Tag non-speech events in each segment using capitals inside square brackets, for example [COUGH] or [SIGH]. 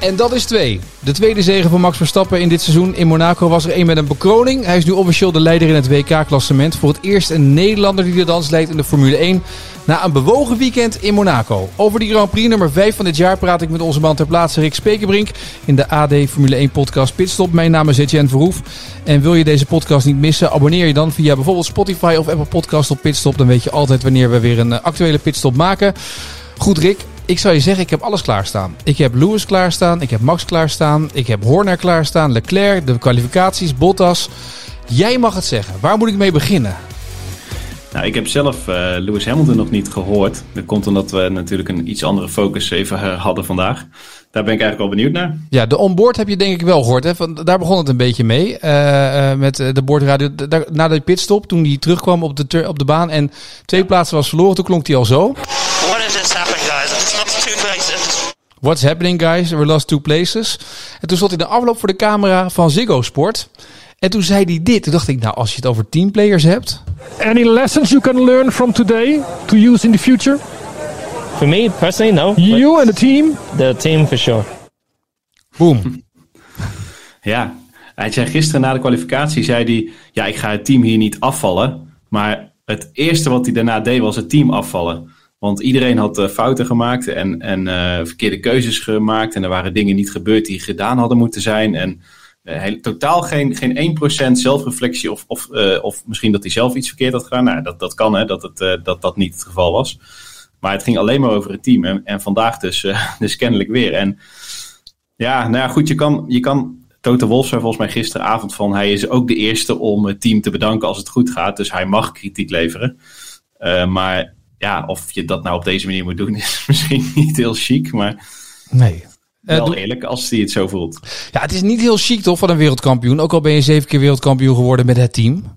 En dat is twee. De tweede zege van Max Verstappen in dit seizoen in Monaco was er één met een bekroning. Hij is nu officieel de leider in het WK-klassement. Voor het eerst een Nederlander die de dans leidt in de Formule 1. Na een bewogen weekend in Monaco. Over die Grand Prix nummer 5 van dit jaar praat ik met onze man ter plaatse Rick Spekerbrink. In de AD Formule 1 podcast Pitstop. Mijn naam is Etienne Verhoef. En wil je deze podcast niet missen, abonneer je dan via bijvoorbeeld Spotify of Apple Podcast op Pitstop. Dan weet je altijd wanneer we weer een eh, actuele pitstop maken. Goed Rick, ik zou je zeggen, ik heb alles klaarstaan. Ik heb Lewis klaarstaan, ik heb Max klaarstaan, ik heb Horner klaarstaan, Leclerc, de kwalificaties, Bottas. Jij mag het zeggen. Waar moet ik mee beginnen? Nou, ik heb zelf uh, Lewis Hamilton nog niet gehoord. Dat komt omdat we natuurlijk een iets andere focus even eh, hadden vandaag. Daar ben ik eigenlijk wel benieuwd naar. Ja, de onboard heb je denk ik wel gehoord. Hè? Van, daar begon het een beetje mee. Uh, met de boordradio. Na de pitstop, toen hij terugkwam op de, op de baan en twee plaatsen was verloren, toen klonk hij al zo. What is this happening, guys? It's lost two places. What's happening, guys? We lost two places. En toen stond hij de afloop voor de camera van Ziggo Sport. En toen zei hij dit. Toen dacht ik, nou, als je het over teamplayers hebt. Any lessons you can learn from today to use in the future? For me personally, no. You and the team? The team for sure. Boom. [LAUGHS] ja, hij zei gisteren na de kwalificatie, zei hij, ja, ik ga het team hier niet afvallen. Maar het eerste wat hij daarna deed was het team afvallen. Want iedereen had uh, fouten gemaakt en, en uh, verkeerde keuzes gemaakt. En er waren dingen niet gebeurd die gedaan hadden moeten zijn. En uh, totaal geen, geen 1% zelfreflectie of, of, of misschien dat hij zelf iets verkeerd had gedaan. Nou, dat, dat kan hè, dat, het, dat dat niet het geval was. Maar het ging alleen maar over het team. En, en vandaag dus, [LAUGHS] dus kennelijk weer. En ja, nou ja, goed, je kan, je kan Toto Wolff zei volgens mij gisteravond van... hij is ook de eerste om het team te bedanken als het goed gaat. Dus hij mag kritiek leveren. maar ja, of je dat nou op deze manier moet doen, [LAUGHS] is misschien niet heel chic, maar nee. wel uh, eerlijk als hij het zo voelt. Ja, het is niet heel chic toch van een wereldkampioen, ook al ben je zeven keer wereldkampioen geworden met het team.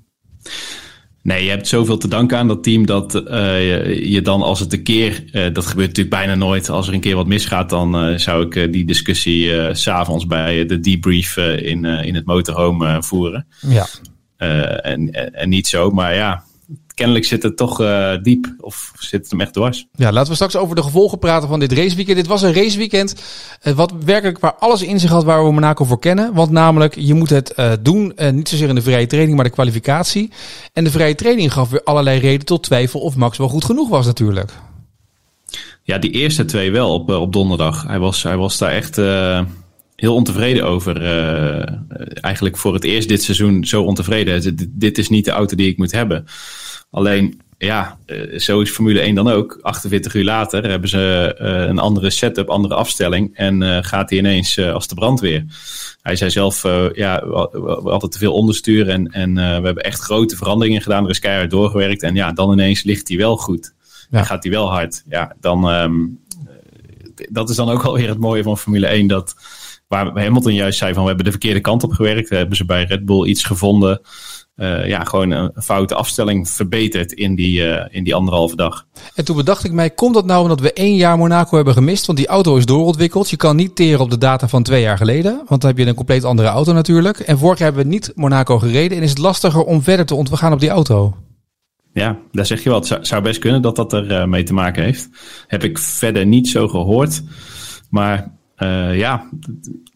Nee, je hebt zoveel te danken aan dat team dat uh, je, je, dan als het een keer, uh, dat gebeurt natuurlijk bijna nooit, als er een keer wat misgaat, dan zou ik die discussie s s'avonds bij de debrief in, in het motorhome voeren. Ja. en, en niet zo, maar ja, kennelijk zit het toch uh, diep of zit het hem echt dwars. Ja, laten we straks over de gevolgen praten van dit raceweekend. Dit was een raceweekend uh, wat werkelijk waar alles in zich had waar we Monaco voor kennen. Want namelijk, je moet het uh, doen, niet zozeer in de vrije training, maar de kwalificatie. En de vrije training gaf weer allerlei reden tot twijfel of Max wel goed genoeg was natuurlijk. Ja, die eerste twee wel op, op donderdag. Hij was, hij was daar echt heel ontevreden over. Uh, eigenlijk voor het eerst dit seizoen zo ontevreden. Dit is niet de auto die ik moet hebben. Alleen, ja, uh, zo is Formule 1 dan ook. 48 uur later hebben ze uh, een andere setup, andere afstelling. En gaat hij ineens als de brandweer. Hij zei zelf, ja, we, we hadden te veel onderstuur. En, en we hebben echt grote veranderingen gedaan. Er is keihard doorgewerkt. En ja, dan ineens ligt hij wel goed. Ja. En gaat hij wel hard. Ja, dan... Um, dat is dan ook alweer het mooie van Formule 1. Dat waar Hamilton juist zei van we hebben de verkeerde kant op gewerkt. We hebben ze bij Red Bull iets gevonden. Uh, ja, gewoon een foute afstelling verbeterd in die, uh, in die anderhalve dag. En toen bedacht ik mij, komt dat nou omdat we één jaar Monaco hebben gemist? Want die auto is doorontwikkeld. Je kan niet teren op de data van twee jaar geleden. Want dan heb je een compleet andere auto natuurlijk. En vorig jaar hebben we niet Monaco gereden. En is het lastiger om verder te ontgaan op die auto? Ja, daar zeg je wel. Het zou best kunnen dat dat er uh, mee te maken heeft. Heb ik verder niet zo gehoord. Maar uh, ja,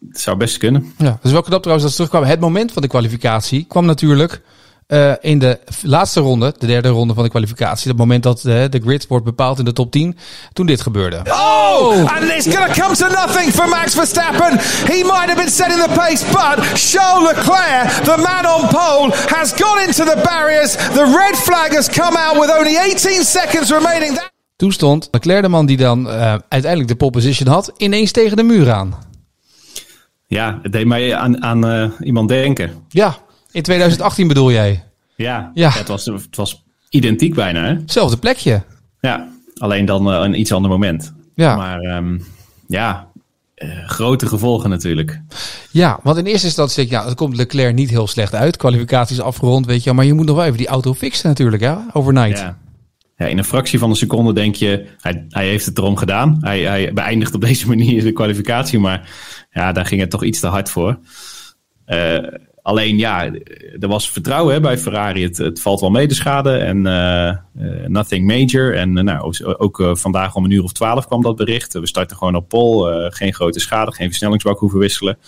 het zou best kunnen. Ja, dus welke knap trouwens dat ze terugkwamen. Het moment van de kwalificatie kwam natuurlijk uh, in de laatste ronde, de derde ronde van de kwalificatie. Het moment dat uh, de grid wordt bepaald in de top 10. Toen dit gebeurde. Oh! And it's gonna come to nothing for Max Verstappen. He might have been setting the pace, but Charles Leclerc, the man on pole, has gone into the barriers. The red flag has come out with only 18 seconds remaining. That toen stond Leclerc de man die dan uh, uiteindelijk de pole position had, ineens tegen de muur aan. Ja, het deed mij aan, aan uh, iemand denken. Ja, in 2018 bedoel jij? Ja, ja. het, was, het was identiek bijna. Hè? Hetzelfde plekje. Ja, alleen dan uh, een iets ander moment. Ja. Maar um, ja, eh, grote gevolgen natuurlijk. Ja, want in eerste instantie denk je, ja, het komt Leclerc niet heel slecht uit. Kwalificatie is afgerond, weet je. Maar je moet nog wel even die auto fixen natuurlijk, hè, overnight. Ja. Ja, in een fractie van een seconde denk je, hij, hij heeft het erom gedaan. Hij, hij beëindigt op deze [LAUGHS] manier de kwalificatie, maar ja, daar ging het toch iets te hard voor. Eh, alleen ja, er was vertrouwen hè, bij Ferrari. Het, het valt wel mee de schade en eh, eh, nothing major. En nou, ook vandaag om een uur of twaalf kwam dat bericht. We starten gewoon op pol, geen grote schade, geen versnellingsbak hoeven wisselen.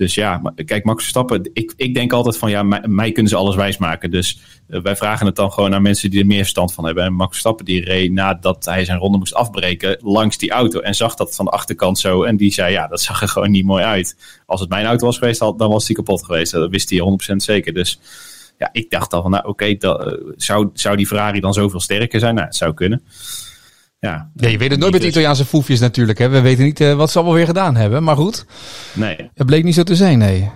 Dus ja, kijk, Max Verstappen, ik, ik denk altijd van ja, mij, kunnen ze alles wijsmaken. Dus uh, wij vragen het dan gewoon aan mensen die er meer verstand van hebben. En Max Verstappen die reed nadat hij zijn ronde moest afbreken langs die auto. En zag dat van de achterkant zo. En die zei ja, dat zag er gewoon niet mooi uit. Als het mijn auto was geweest, dan was die kapot geweest. Dat wist hij 100% zeker. Dus ja, ik dacht al van nou oké, okay, zou, zou die Ferrari dan zoveel sterker zijn? Nou, het zou kunnen ja. Nee, je weet het nooit met Italiaanse foefjes natuurlijk. Hè. We weten niet uh, wat ze allemaal weer gedaan hebben. Maar goed, nee. het bleek niet zo te zijn, nee.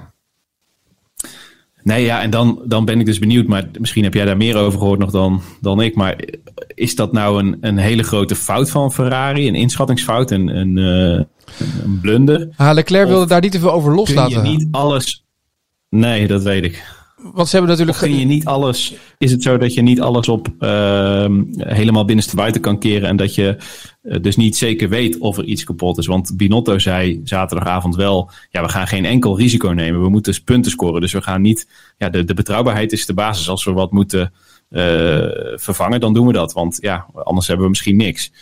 Nee, ja, en dan, dan ben ik dus benieuwd. Maar misschien heb jij daar meer over gehoord nog dan, dan ik. Maar is dat nou een, een hele grote fout van Ferrari? Een inschattingsfout? Een, een, uh, een blunder? Ah, Leclerc wilde daar niet te veel over loslaten. Kun je niet alles... Nee, dat weet ik. Want ze hebben natuurlijk. Kun je niet alles. Is het zo dat je niet alles op uh, helemaal binnenste buiten kan keren en dat je uh, dus niet zeker weet of er iets kapot is? Want Binotto zei zaterdagavond wel: ja, we gaan geen enkel risico nemen. We moeten punten scoren. Dus we gaan niet. Ja, de, de betrouwbaarheid is de basis. Als we wat moeten uh, vervangen, dan doen we dat. Want ja, anders hebben we misschien niks.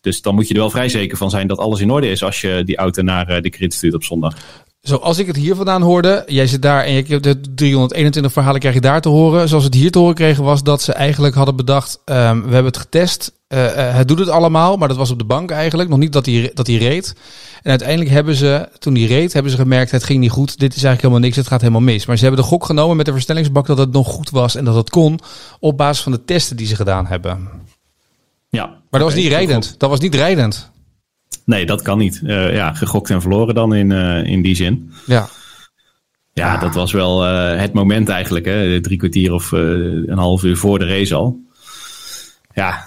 Dus dan moet je er wel vrij zeker van zijn dat alles in orde is als je die auto naar de grid stuurt op zondag. Zoals ik het hier vandaan hoorde, jij zit daar en je hebt de 321 verhalen krijg je daar te horen. Zoals het hier te horen kregen was dat ze eigenlijk hadden bedacht, um, we hebben het getest, uh, uh, het doet het allemaal, maar dat was op de bank eigenlijk, nog niet dat hij, dat hij reed. En uiteindelijk hebben ze, toen hij reed, hebben ze gemerkt, het ging niet goed, dit is eigenlijk helemaal niks, het gaat helemaal mis. Maar ze hebben de gok genomen met de versnellingsbak dat het nog goed was en dat het kon op basis van de testen die ze gedaan hebben. Ja. Maar dat was niet rijdend, dat was niet rijdend. Nee, dat kan niet. Uh, ja, gegokt en verloren dan in, uh, in die zin. Ja. Ja, dat was wel uh, het moment eigenlijk. Hè? Drie kwartier of een half uur voor de race al. Ja,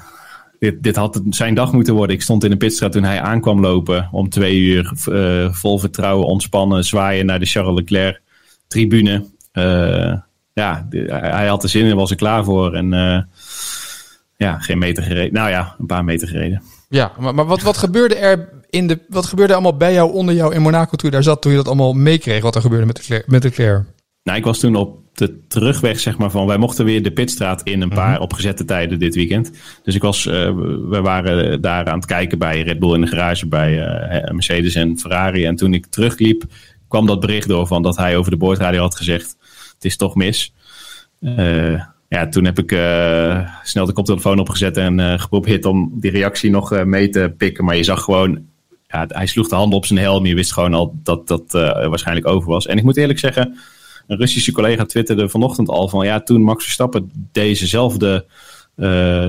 dit, dit had zijn dag moeten worden. Ik stond in de pitstraat toen hij aankwam lopen. Om twee uur vol vertrouwen, ontspannen, zwaaien naar de Charles Leclerc tribune. ja, hij had er zin in, was er klaar voor. En ja, geen meter gereden. Nou ja, een paar meter gereden. Ja, maar, maar wat, wat gebeurde er in de. Wat gebeurde allemaal bij jou, onder jou in Monaco toen je daar zat, toen je dat allemaal meekreeg, wat er gebeurde met de, met de Claire? Nou, ik was toen op de terugweg, zeg maar, van wij mochten weer de pitstraat in een paar -hmm. opgezette tijden dit weekend. Dus ik was, uh, we waren daar aan het kijken bij Red Bull in de garage, bij uh, Mercedes en Ferrari. En toen ik terugliep, kwam dat bericht door van dat hij over de boordradio had gezegd: het is toch mis. Uh, ja, toen heb ik uh, snel de koptelefoon opgezet en uh, geprobeerd om die reactie nog uh, mee te pikken. Maar je zag gewoon, ja, hij sloeg de handen op zijn helm. Je wist gewoon al dat dat waarschijnlijk over was. En ik moet eerlijk zeggen, een Russische collega twitterde vanochtend al van ja, toen Max Verstappen dezezelfde,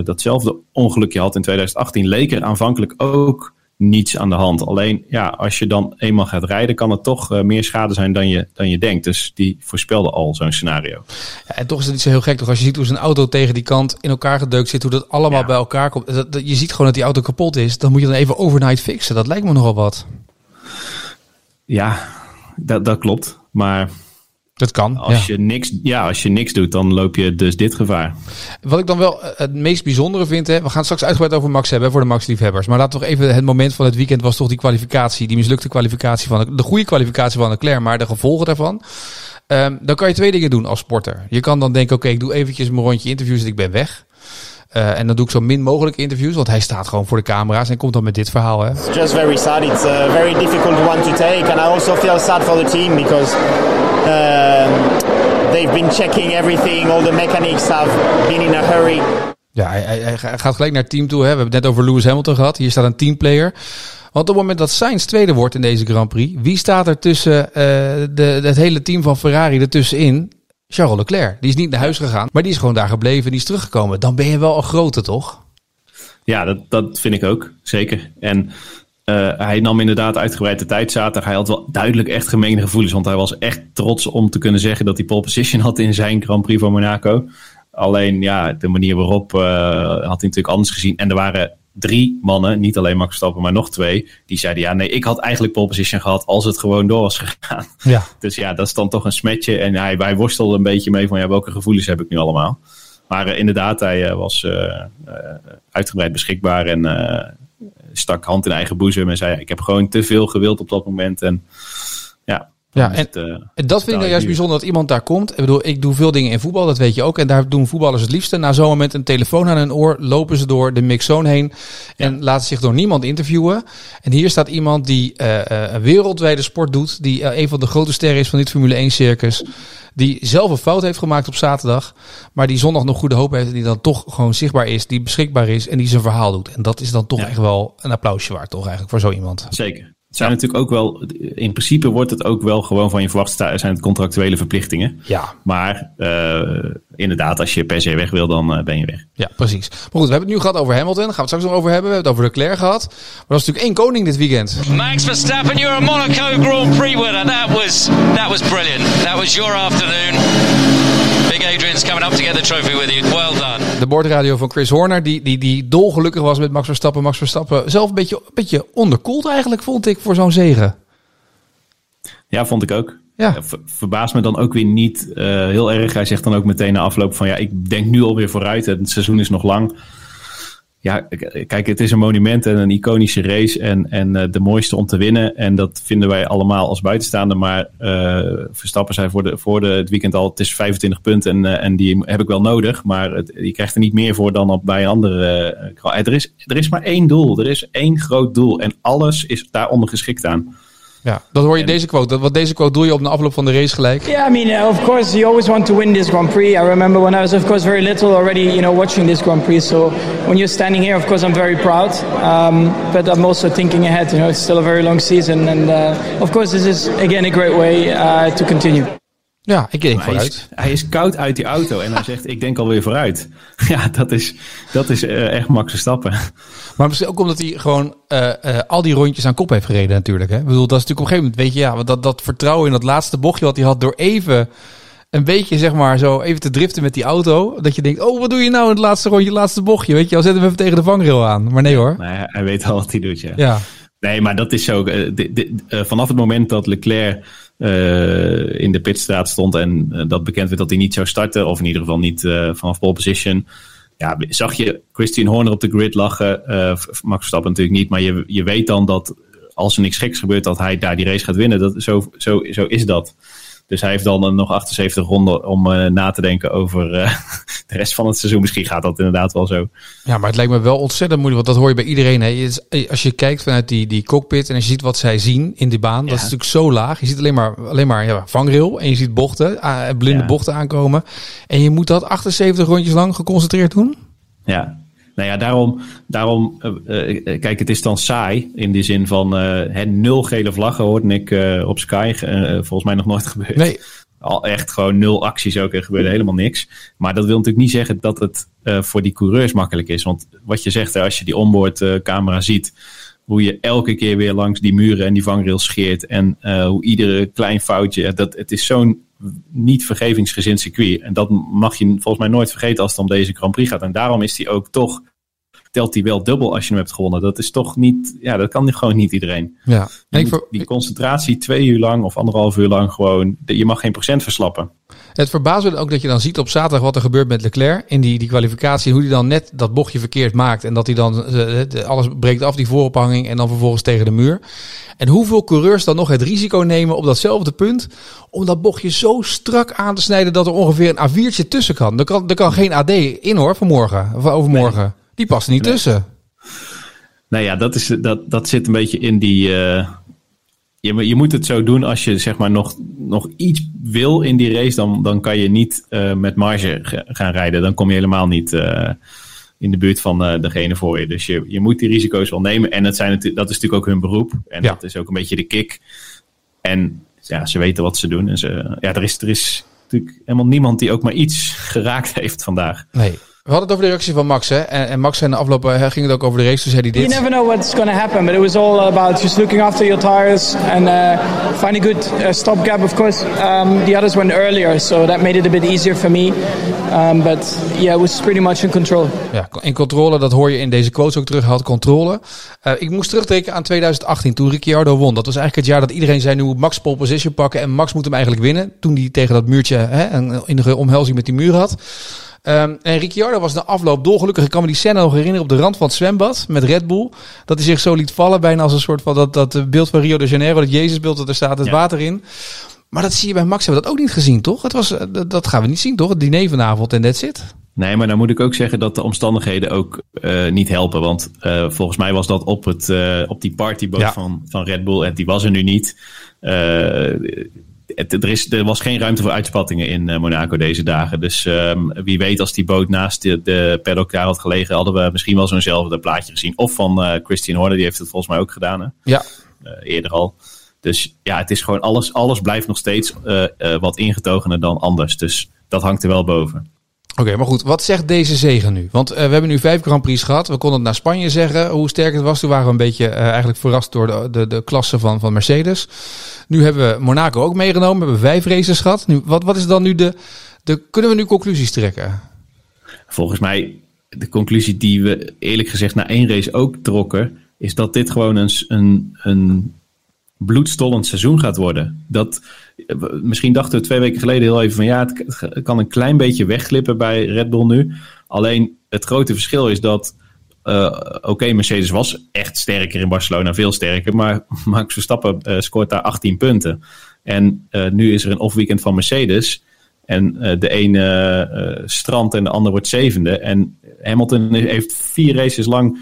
datzelfde ongelukje had in 2018, leek er aanvankelijk ook niets aan de hand. Alleen ja, als je dan eenmaal gaat rijden, kan het toch uh, meer schade zijn dan je, dan je denkt. Dus die voorspelde al zo'n scenario. Ja, en toch is het niet zo heel gek, toch? Als je ziet hoe zijn auto tegen die kant in elkaar gedeukt zit, hoe dat allemaal ja. bij elkaar komt. Dat, dat, je ziet gewoon dat die auto kapot is. Dan moet je dan even overnight fixen. Dat lijkt me nogal wat. Ja, dat, dat klopt. Maar dat kan. Als, ja. je niks, ja, als je niks doet, dan loop je dus dit gevaar. Wat ik dan wel het meest bijzondere vind, hè, we gaan straks uitgebreid over Max hebben voor de Max-liefhebbers. Maar laat toch even het moment van het weekend was toch die kwalificatie, die mislukte kwalificatie van de, de goede kwalificatie van Leclerc, maar de gevolgen daarvan. Um, dan kan je twee dingen doen als sporter. Je kan dan denken, oké, okay, ik doe eventjes mijn rondje interviews en ik ben weg. Uh, en dan doe ik zo min mogelijk interviews, want hij staat gewoon voor de camera's en komt dan met dit verhaal. Hè. It's just very sad. It's a very difficult one to take, and I also feel sad for the team because they've been checking everything. All the mechanics have been in a hurry. Ja, hij, hij, hij gaat gelijk naar het team toe. Hè. We hebben het net over Lewis Hamilton gehad. Hier staat een teamplayer. Want op het moment dat Sainz tweede wordt in deze Grand Prix, wie staat er tussen uh, de, het hele team van Ferrari ertussenin? Charles Leclerc. Die is niet naar huis gegaan, maar die is gewoon daar gebleven en die is teruggekomen. Dan ben je wel een grote, toch? Ja, dat, dat vind ik ook. Zeker. En uh, hij nam inderdaad uitgebreid de tijd zaterdag. Hij had wel duidelijk echt gemengde gevoelens. Want hij was echt trots om te kunnen zeggen dat hij pole position had in zijn Grand Prix van Monaco. Alleen ja, de manier waarop uh, had hij natuurlijk anders gezien. En er waren drie mannen, niet alleen Max Verstappen, maar nog twee, die zeiden ja, nee, ik had eigenlijk pole position gehad als het gewoon door was gegaan. Ja. [LAUGHS] Dus ja, dat is dan toch een smetje. En hij, hij worstelde een beetje mee van ja, welke gevoelens heb ik nu allemaal. Maar eh, inderdaad, hij eh, was eh, eh, uitgebreid beschikbaar en eh, stak hand in eigen boezem en zei ik heb gewoon te veel gewild op dat moment. En ja, Ja, en- het, eh, En dat vind ik nou juist bijzonder dat iemand daar komt. Ik bedoel, ik doe veel dingen in voetbal, dat weet je ook. En daar doen voetballers het liefste. Na zo'n moment een telefoon aan hun oor, lopen ze door de mixzone heen. En laten zich door niemand interviewen. En hier staat iemand die eh, eh, een wereldwijde sport doet. Die een van de grote sterren is van dit Formule 1 circus. Die zelf een fout heeft gemaakt op zaterdag. Maar die zondag nog goede hoop heeft. En die dan toch gewoon zichtbaar is. Die beschikbaar is. En die zijn verhaal doet. En dat is dan toch Ja. echt wel een applausje waard, toch eigenlijk, voor zo iemand. Zeker. Het zijn natuurlijk ook wel, in principe wordt het ook wel gewoon van je verwacht, zijn het contractuele verplichtingen. Ja. Maar eh, inderdaad, als je per se weg wil, dan eh, ben je weg. Ja, precies. Maar goed, we hebben het nu gehad over Hamilton. Daar gaan we het straks nog over hebben. We hebben het over Leclerc gehad. Maar dat is natuurlijk één koning dit weekend. Max Verstappen, you're a Monaco Grand Prix winner. That was that was brilliant. That was your afternoon. Big Adrian's coming up to get the trophy with you. Well done. De bordradio van Chris Horner, die, die, die dolgelukkig was met Max Verstappen. Max Verstappen zelf een beetje, een beetje onderkoeld eigenlijk, vond ik, voor zo'n zegen. Ja, vond ik ook. Ja. Ver- verbaast me dan ook weer niet eh, heel erg. Hij zegt dan ook meteen na afloop van ja, ik denk nu alweer vooruit. Het seizoen is nog lang. Ja, kijk, het is een monument en een iconische race en, en eh, de mooiste om te winnen. En dat vinden wij allemaal als buitenstaander. Maar eh, Verstappen zei voor, de, voor de, het weekend al, het is 25 punten en, eh, en die heb ik wel nodig. Maar je krijgt er niet meer voor dan op, bij een andere. er, is, er is maar één doel, er is één groot doel. En alles is daaronder geschikt aan. Ja, dat hoor je deze quote. Dat, wat deze quote doe je op de afloop van de race gelijk. Yeah, I mean, uh, of course, you always want to win this Grand Prix. I remember when I was, of course, very little already, you know, watching this Grand Prix. So when you're standing here, of course, I'm very proud. Um, but I'm also thinking ahead. You know, it's still a very long season, and uh, of course, this is again a great way uh, to continue. Ja, ik denk Hij is, vooruit. hij is koud uit die auto en hij zegt: Ik denk alweer vooruit. [LAUGHS] Ja, dat is, dat is eh, echt Max Verstappen. Maar misschien ook omdat hij gewoon eh, eh, al die rondjes aan kop heeft gereden natuurlijk. Hè? Ik bedoel, dat is natuurlijk op een gegeven moment, weet je, ja, want dat, dat vertrouwen in dat laatste bochtje wat hij had door even een beetje, zeg maar, zo even te driften met die auto. Dat je denkt, oh, wat doe je nou in het laatste rondje, het laatste bochtje? Weet je, al zetten we even tegen de vangrail aan. Maar nee hoor. Nee, hij- weet al wat hij doet. Ja. Ja, Nee, maar dat is zo. vanaf het moment dat Leclerc in de pitstraat stond en eh, dat bekend werd dat hij niet zou starten, of in ieder geval niet eh, vanaf pole position. Ja, zag je Christian Horner op de grid lachen. eh, Max Verstappen natuurlijk niet, maar je, je weet dan dat als er niks geks gebeurt, dat hij daar die race gaat winnen. Dat, zo, zo, zo is dat. Dus hij heeft dan eh, nog 78 ronden om eh, na te denken over eh, [LAUGHS] de rest van het seizoen. Misschien gaat dat inderdaad wel zo. Ja, maar het lijkt me wel ontzettend moeilijk, want dat hoor je bij iedereen. Hè. Als je kijkt vanuit die, die cockpit en als je ziet wat zij zien in die baan, dat is natuurlijk zo laag. Je ziet alleen maar, alleen maar ja, vangrail en je ziet bochten, blinde Ja. bochten aankomen. En je moet dat 78 rondjes lang geconcentreerd doen. Ja, nou ja, daarom, daarom eh, eh, kijk, het is dan saai in de zin van eh, hè, nul gele vlaggen hoorde ik eh, op Sky, eh, volgens mij nog nooit [LAUGHS] gebeurd. Nee. Al echt gewoon nul acties ook, er gebeurde helemaal niks. Maar dat wil natuurlijk niet zeggen dat het eh, voor die coureurs makkelijk is. Want wat je zegt, als je die onboard eh, camera ziet, hoe je elke keer weer langs die muren en die vangrails scheert en eh, hoe iedere klein foutje, dat, het is zo'n niet vergevingsgezind circuit. En dat mag je volgens mij nooit vergeten als het om deze Grand Prix gaat. En daarom is die ook toch, telt hij wel dubbel als je hem hebt gewonnen. Dat is toch niet, ja, dat kan gewoon niet iedereen. Ja. Ver- die concentratie twee uur lang of anderhalf uur lang gewoon, je mag geen procent verslappen. Het verbaast me ook dat je dan ziet op zaterdag wat er gebeurt met Leclerc in die, die kwalificatie. Hoe hij dan net dat bochtje verkeerd maakt. En dat hij dan eh, alles breekt af, die voorophanging. En dan vervolgens tegen de muur. En hoeveel coureurs dan nog het risico nemen op datzelfde punt. Om dat bochtje zo strak aan te snijden dat er ongeveer een A4'tje tussen kan. Er kan, er kan geen AD in hoor vanmorgen. Of overmorgen. Die past niet tussen. Nou ja, dat, is, dat, dat zit een beetje in die. eh, je, je moet het zo doen als je zeg maar nog, nog iets wil in die race. Dan, dan kan je niet eh, met marge ga- gaan rijden. Dan kom je helemaal niet eh, in de buurt van degene voor je. Dus je, je moet die risico's wel nemen. En dat, zijn het, dat is natuurlijk ook hun beroep. En Ja. dat is ook een beetje de kick. En ja, ze weten wat ze doen. En ze, ja, er, is, er is natuurlijk helemaal niemand die ook maar iets geraakt [LAUGHS] heeft vandaag. Nee. We hadden het over de reactie van Max. Hè? En, en Max zei in de afloop eh, ging het ook over de race. Toen zei hij dit. You never know what's going to happen, but it was all about just looking after your tires and uh, find a good uh, stop gap. Of course, um, the others went earlier, so that made it a bit easier for me. Um, but yeah, it was pretty much in control. Ja, in controle, dat hoor je in deze quotes ook terug. Had controle. Uh, ik moest terugdenken aan 2018, toen Ricciardo won. Dat was eigenlijk het jaar dat iedereen zei, nu moet Max pole position pakken. En Max moet hem eigenlijk winnen. Toen hij tegen dat muurtje hè, een innige omhelzing met die muur had. Um, en Ricciardo was na afloop dolgelukkig. Ik kan me die scène nog herinneren op de rand van het zwembad met Red Bull. Dat hij zich zo liet vallen, bijna als een soort van dat, dat beeld van Rio de Janeiro, dat Jezusbeeld dat er staat, het ja. water in. Maar dat zie je bij Max, hebben we dat ook niet gezien, toch? Het was, dat gaan we niet zien, toch? Het diner vanavond en that's it. Nee, maar dan moet ik ook zeggen dat de omstandigheden ook uh, niet helpen. Want uh, volgens mij was dat op, het, uh, op die partyboot ja. van, van Red Bull. En die was er nu niet het, er, is, er was geen ruimte voor uitspattingen in uh, Monaco deze dagen. Dus um, wie weet, als die boot naast de, de paddock daar had gelegen, hadden we misschien wel zo'nzelfde plaatje gezien. Of van uh, Christian Horner, die heeft het volgens mij ook gedaan. Hè? Ja. Uh, eerder al. Dus ja, het is gewoon alles, alles blijft nog steeds wat ingetogener dan anders. Dus dat hangt er wel boven. Oké, okay, maar goed, wat zegt deze zegen nu? Want we hebben nu vijf Grand Prix gehad. We konden het naar Spanje zeggen hoe sterk het was. Toen waren we een beetje eigenlijk verrast door de, de, de klasse van, van Mercedes. Nu hebben we Monaco ook meegenomen. We hebben vijf races gehad. Nu, wat, wat is dan nu de, de. Kunnen we nu conclusies trekken? Volgens mij, de conclusie die we eerlijk gezegd na één race ook trokken. Is dat dit gewoon een, een, een bloedstollend seizoen gaat worden. Dat, misschien dachten we twee weken geleden heel even van ja, het kan een klein beetje wegglippen bij Red Bull nu. Alleen het grote verschil is dat, uh, oké, Mercedes was echt sterker in Barcelona, veel sterker, maar [LAUGHS] Max Verstappen uh, scoort daar 18 punten. En uh, nu is er een off-weekend van Mercedes. En de ene strand en de ander wordt zevende. En Hamilton heeft vier races lang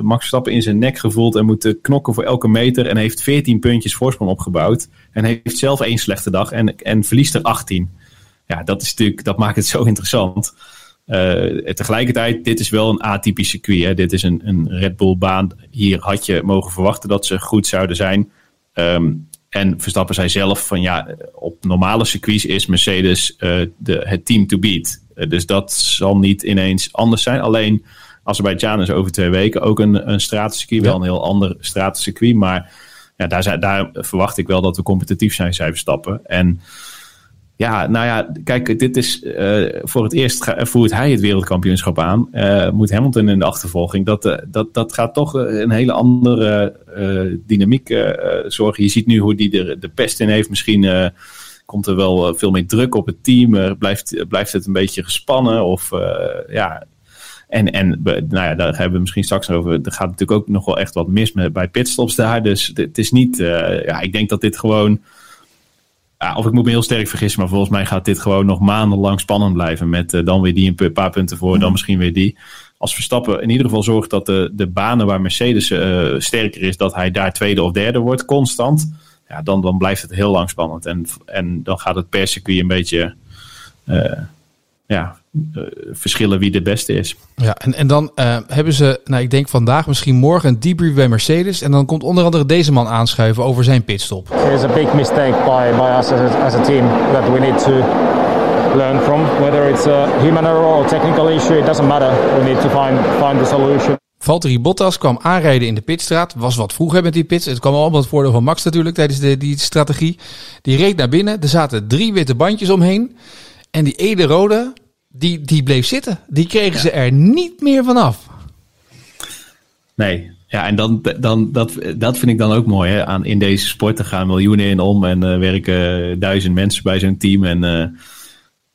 Max Verstappen in zijn nek gevoeld en moet knokken voor elke meter. En heeft 14 puntjes voorsprong opgebouwd. En heeft zelf één slechte dag en, en verliest er 18. Ja, dat, is natuurlijk, dat maakt het zo interessant. Uh, tegelijkertijd, dit is wel een atypisch circuit. Hè. Dit is een, een Red Bull baan. Hier had je mogen verwachten dat ze goed zouden zijn. Um, en Verstappen zei zelf van ja, op normale circuits is Mercedes uh, de, het team to beat. Uh, dus dat zal niet ineens anders zijn. Alleen Azerbeidzjan is over twee weken ook een, een stratencircuit. Wel een heel ander stratencircuit. Maar ja, daar, daar verwacht ik wel dat we competitief zijn, zij Verstappen. En ja, nou ja, kijk, dit is uh, voor het eerst voert hij het wereldkampioenschap aan. Uh, moet Hamilton in de achtervolging. Dat, uh, dat, dat gaat toch een hele andere dynamiek zorgen. Je ziet nu hoe die de, de pest in heeft. Misschien komt er wel veel meer druk op het team. blijft, blijft het een beetje gespannen? Of ja, en, en nou ja, daar hebben we misschien straks over. Er gaat natuurlijk ook nog wel echt wat mis met, bij pitstops daar. Dus het is niet. Ja, ik denk dat dit gewoon. Ja, of ik moet me heel sterk vergissen, maar volgens mij gaat dit gewoon nog maandenlang spannend blijven. Met uh, dan weer die een paar punten voor, dan mhm. misschien weer die. Als Verstappen in ieder geval zorgt dat de, de banen waar Mercedes uh, sterker is, dat hij daar tweede of derde wordt, constant. Ja, dan, dan blijft het heel lang spannend. En, en dan gaat het per circuit een beetje. ja, uh, verschillen wie de beste is. Ja, en, en dan uh, hebben ze, nou ik denk vandaag, misschien morgen een debrief bij Mercedes. En dan komt onder andere deze man aanschuiven over zijn pitstop. It is a big mistake by, by us as a, as a team that we need to learn from. Whether it's a human error or technical issue, it doesn't matter. We need to find, find the solution. Valtteri Bottas kwam aanrijden in de pitstraat. Was wat vroeger met die pits. Het kwam allemaal het voordeel van Max natuurlijk tijdens de, die strategie. Die reed naar binnen. Er zaten drie witte bandjes omheen. En die ene rode, die, die bleef zitten. Die kregen ze er niet meer vanaf. Nee, ja, en dan, dan, dat, dat vind ik dan ook mooi. Hè? Aan, in deze sport gaan miljoenen in om en uh, werken duizend mensen bij zo'n team. En, uh,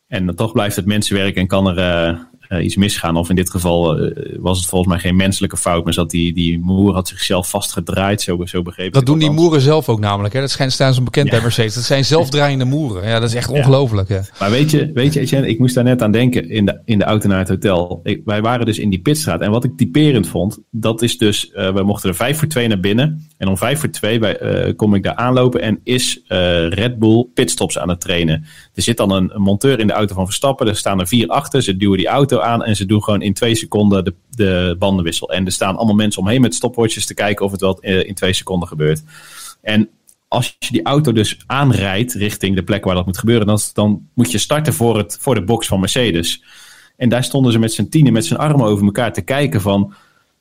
en toch blijft het mensenwerk en kan er uh, uh, iets misgaan. Of in dit geval uh, was het volgens mij geen menselijke fout, maar zat die, die moer had zichzelf vastgedraaid, zo, zo begrepen. Dat doen die moeren zelf ook namelijk. Hè? Dat schijnt staan zo bekend ja. bij Mercedes. Dat zijn zelfdraaiende moeren. Ja, dat is echt ongelooflijk. Hè? Maar weet je, weet je Etienne, ik moest daar net aan denken in de, in de auto naar het hotel. Ik, wij waren dus in die pitstraat. En wat ik typerend vond, dat is dus, uh, we mochten er vijf voor twee naar binnen. En om vijf voor twee bij, kom ik daar aanlopen en is Red Bull pitstops aan het trainen. Er zit dan een, een monteur in de auto van Verstappen. Er staan er vier achter. Ze duwen die auto aan en ze doen gewoon in twee seconden de, de bandenwissel. En er staan allemaal mensen omheen met stopwatches te kijken of het wel eh, in twee seconden gebeurt. En als je die auto dus aanrijdt richting de plek waar dat moet gebeuren, dan, dan moet je starten voor, het, voor de box van Mercedes. En daar stonden ze met z'n tienen, met z'n armen over elkaar te kijken van...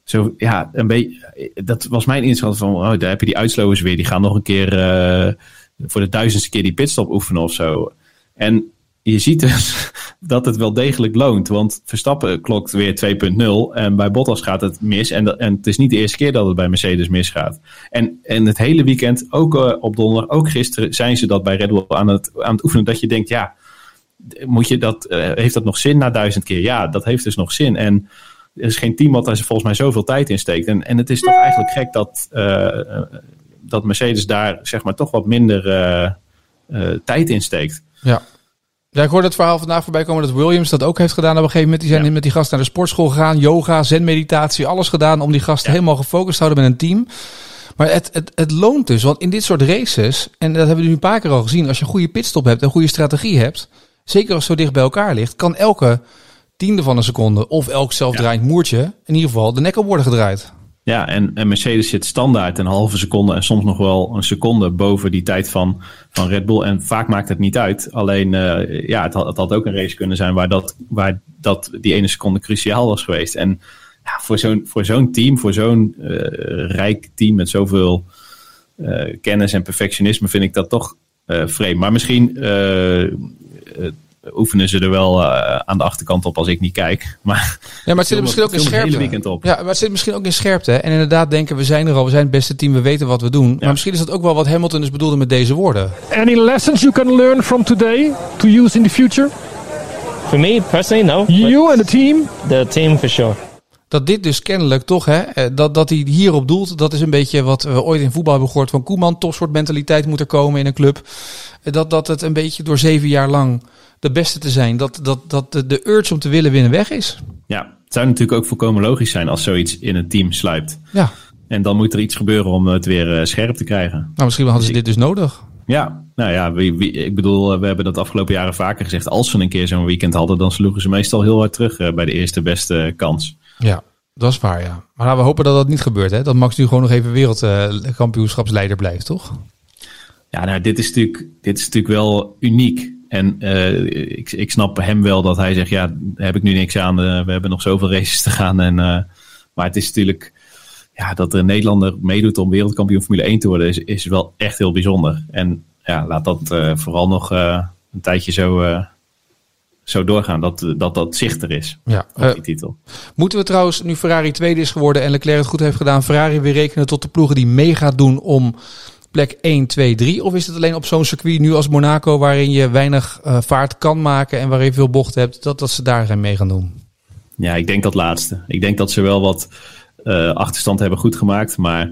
Zo, ja, een beetje, dat was mijn inschatting van, oh, daar heb je die uitslowers weer. Die gaan nog een keer uh, voor de duizendste keer die pitstop oefenen of zo. En je ziet dus [LAUGHS] dat het wel degelijk loont. Want Verstappen klokt weer 2.0 en bij Bottas gaat het mis. En, en het is niet de eerste keer dat het bij Mercedes misgaat. En, en het hele weekend, ook uh, op donderdag, ook gisteren, zijn ze dat bij Red Bull aan het, aan het oefenen. Dat je denkt, ja, moet je dat, uh, heeft dat nog zin na duizend keer? Ja, dat heeft dus nog zin. En er is geen team wat daar volgens mij zoveel tijd in steekt. En, en het is toch eigenlijk gek dat, uh, dat Mercedes daar zeg maar toch wat minder tijd in steekt. Ja. Ja, ik hoorde het verhaal vandaag voorbij komen dat Williams dat ook heeft gedaan op een gegeven moment. Die zijn ja. met die gasten naar de sportschool gegaan, yoga, zenmeditatie, alles gedaan om die gasten ja. helemaal gefocust te houden met een team. Maar het, het, het loont dus, want in dit soort races, en dat hebben we nu een paar keer al gezien, als je een goede pitstop hebt en een goede strategie hebt, zeker als het zo dicht bij elkaar ligt, kan elke tiende van een seconde of elk zelfdraaiend ja. moertje in ieder geval de nek op worden gedraaid. Ja, en, en Mercedes zit standaard een halve seconde en soms nog wel een seconde boven die tijd van, van Red Bull. En vaak maakt het niet uit. Alleen, uh, ja, het had, het had ook een race kunnen zijn waar, dat, waar dat, die ene seconde cruciaal was geweest. En ja, voor zo'n zo'n team, voor zo'n uh, rijk team met zoveel uh, kennis en perfectionisme, vind ik dat toch vreemd. Maar misschien oefenen ze er wel uh, aan de achterkant op als ik niet kijk. [LAUGHS] Maar, ja, maar het zit er misschien ook in scherpte. Weekend op. Ja, maar het zit misschien ook in scherpte. En inderdaad denken we zijn er al, we zijn het beste team, we weten wat we doen. Ja. Maar misschien is dat ook wel wat Hamilton dus bedoelde met deze woorden. Any lessons you can learn from today to use in the future? For me personally, no. You and the team? The team for sure. Dat dit dus kennelijk toch, hè, dat, dat hij hierop doelt, dat is een beetje wat we ooit in voetbal hebben gehoord van Koeman. Topsoort mentaliteit moet er komen in een club. Dat, dat het een beetje door zeven jaar lang de beste te zijn. Dat, dat, dat de, de urge om te willen winnen weg is. Ja, het zou natuurlijk ook volkomen logisch zijn als zoiets in een team sluipt. Ja. En dan moet er iets gebeuren om het weer uh, scherp te krijgen. Nou, misschien hadden ze dit dus nodig. Ja, nou ja, wie, wie, ik bedoel, we hebben dat afgelopen jaren vaker gezegd. Als ze een keer zo'n weekend hadden, dan sloegen ze meestal heel hard terug bij de eerste beste kans. Ja, dat is waar, ja. Maar we hopen dat dat niet gebeurt, hè? Dat Max nu gewoon nog even wereldkampioenschapsleider blijft, toch? Ja, nou, dit is natuurlijk, dit is natuurlijk wel uniek. En uh, ik, ik snap hem wel dat hij zegt, ja, daar heb ik nu niks aan. Uh, we hebben nog zoveel races te gaan. En, uh, maar het is natuurlijk, ja, dat er een Nederlander meedoet om wereldkampioen Formule 1 te worden, is, is wel echt heel bijzonder. En ja, laat dat vooral nog een tijdje zo, zo doorgaan, dat, dat dat zichter is. Ja, die titel. Moeten we trouwens, nu Ferrari tweede is geworden en Leclerc het goed heeft gedaan, Ferrari weer rekenen tot de ploegen die mee gaat doen om plek 1, 2, 3? Of is het alleen op zo'n circuit nu als Monaco, waarin je weinig uh, vaart kan maken en waarin je veel bocht hebt, dat, dat ze daar mee gaan doen? Ja, ik denk dat laatste. Ik denk dat ze wel wat uh, achterstand hebben goed gemaakt, maar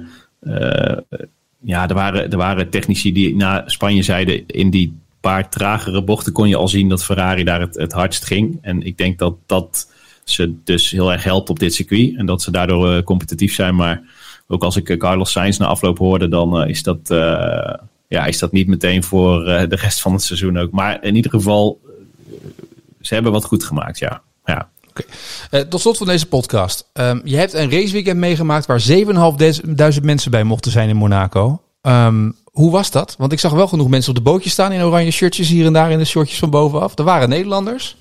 ja, er waren, er waren technici die na Spanje zeiden in die paar tragere bochten kon je al zien dat Ferrari daar het, het hardst ging. En ik denk dat dat ze dus heel erg helpt op dit circuit en dat ze daardoor competitief zijn, maar ook als ik Carlos Sainz na afloop hoorde, dan uh, is, dat, ja, is dat niet meteen voor de rest van het seizoen ook. Maar in ieder geval, ze hebben wat goed gemaakt, ja. ja. Okay. tot slot van deze podcast. Um, je hebt een raceweekend meegemaakt waar 7.500 mensen bij mochten zijn in Monaco. Um, hoe was dat? Want ik zag wel genoeg mensen op de bootjes staan in oranje shirtjes hier en daar in de shortjes van bovenaf. Er waren Nederlanders.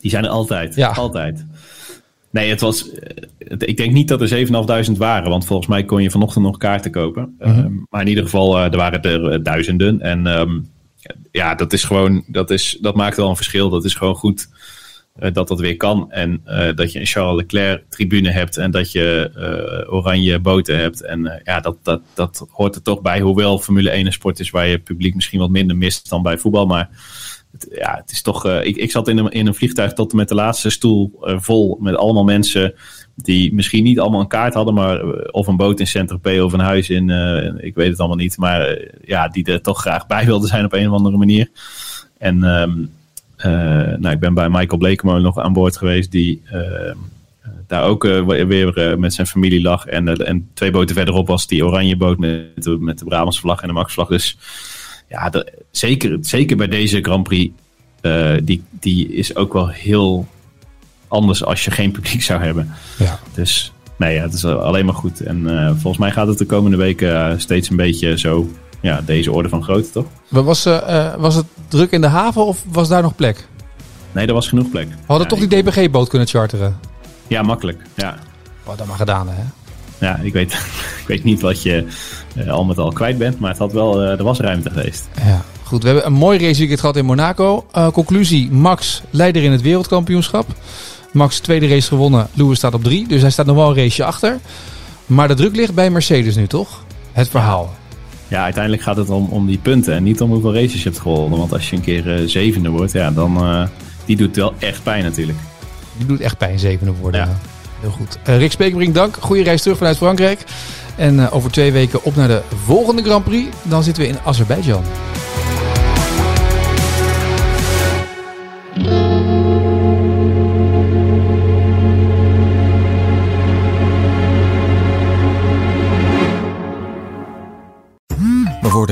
Die zijn er altijd. Ja. Altijd. Nee, het was. Ik denk niet dat er 7.500 waren, want volgens mij kon je vanochtend nog kaarten kopen. Mm -hmm. um, maar in ieder geval, uh, er waren er duizenden. En um, ja, dat is gewoon. Dat, is, dat maakt wel een verschil. Dat is gewoon goed dat dat weer kan. En uh, dat je een Charles Leclerc tribune hebt en dat je oranje boten hebt. En ja, dat, dat, dat hoort er toch bij. Hoewel Formule 1 een sport is waar je publiek misschien wat minder mist dan bij voetbal. Maar ja, het is toch. Ik, ik zat in een, in een vliegtuig tot en met de laatste stoel vol met allemaal mensen die misschien niet allemaal een kaart hadden, maar of een boot in Saint-Tropez of een huis in, ik weet het allemaal niet, maar ja, die er toch graag bij wilden zijn op een of andere manier. En um, nou, ik ben bij Michael Blekemo nog aan boord geweest, die daar ook weer met zijn familie lag. En, en twee boten verderop was die oranje boot met, met de Brabants vlag en de Max vlag. Dus ja, de, zeker, zeker bij deze Grand Prix, die, die is ook wel heel anders als je geen publiek zou hebben. Ja. Dus nee, ja, het is alleen maar goed. En uh, volgens mij gaat het de komende weken uh, steeds een beetje zo, ja, deze orde van grootte, toch? Was, was het druk in de haven of was daar nog plek? Nee, er was genoeg plek. We hadden Ja, toch die DPG-boot kunnen charteren. Ja, makkelijk. Ja, Wat dat maar gedaan, hè? ja ik, weet, [LAUGHS] ik weet niet wat je eh, al met al kwijt bent, maar het had wel, eh, er was ruimte geweest. Ja. Goed, we hebben een mooi raceweekend gehad in Monaco. Eh, conclusie, Max leider in het wereldkampioenschap. Max tweede race gewonnen, Lewis staat op drie. Dus hij staat nog wel een raceje achter. Maar de druk ligt bij Mercedes nu, toch? Het verhaal. Ja, uiteindelijk gaat het om, om die punten en niet om hoeveel races je hebt gewonnen. Want als je een keer eh, zevende wordt, ja, dan eh, die doet wel echt pijn natuurlijk. Die doet echt pijn, zevende worden. Ja. Heel goed. Eh, Rick Spekerbrink, dank. Goede reis terug vanuit Frankrijk. En over twee weken op naar de volgende Grand Prix. Dan zitten we in Azerbeidzjan.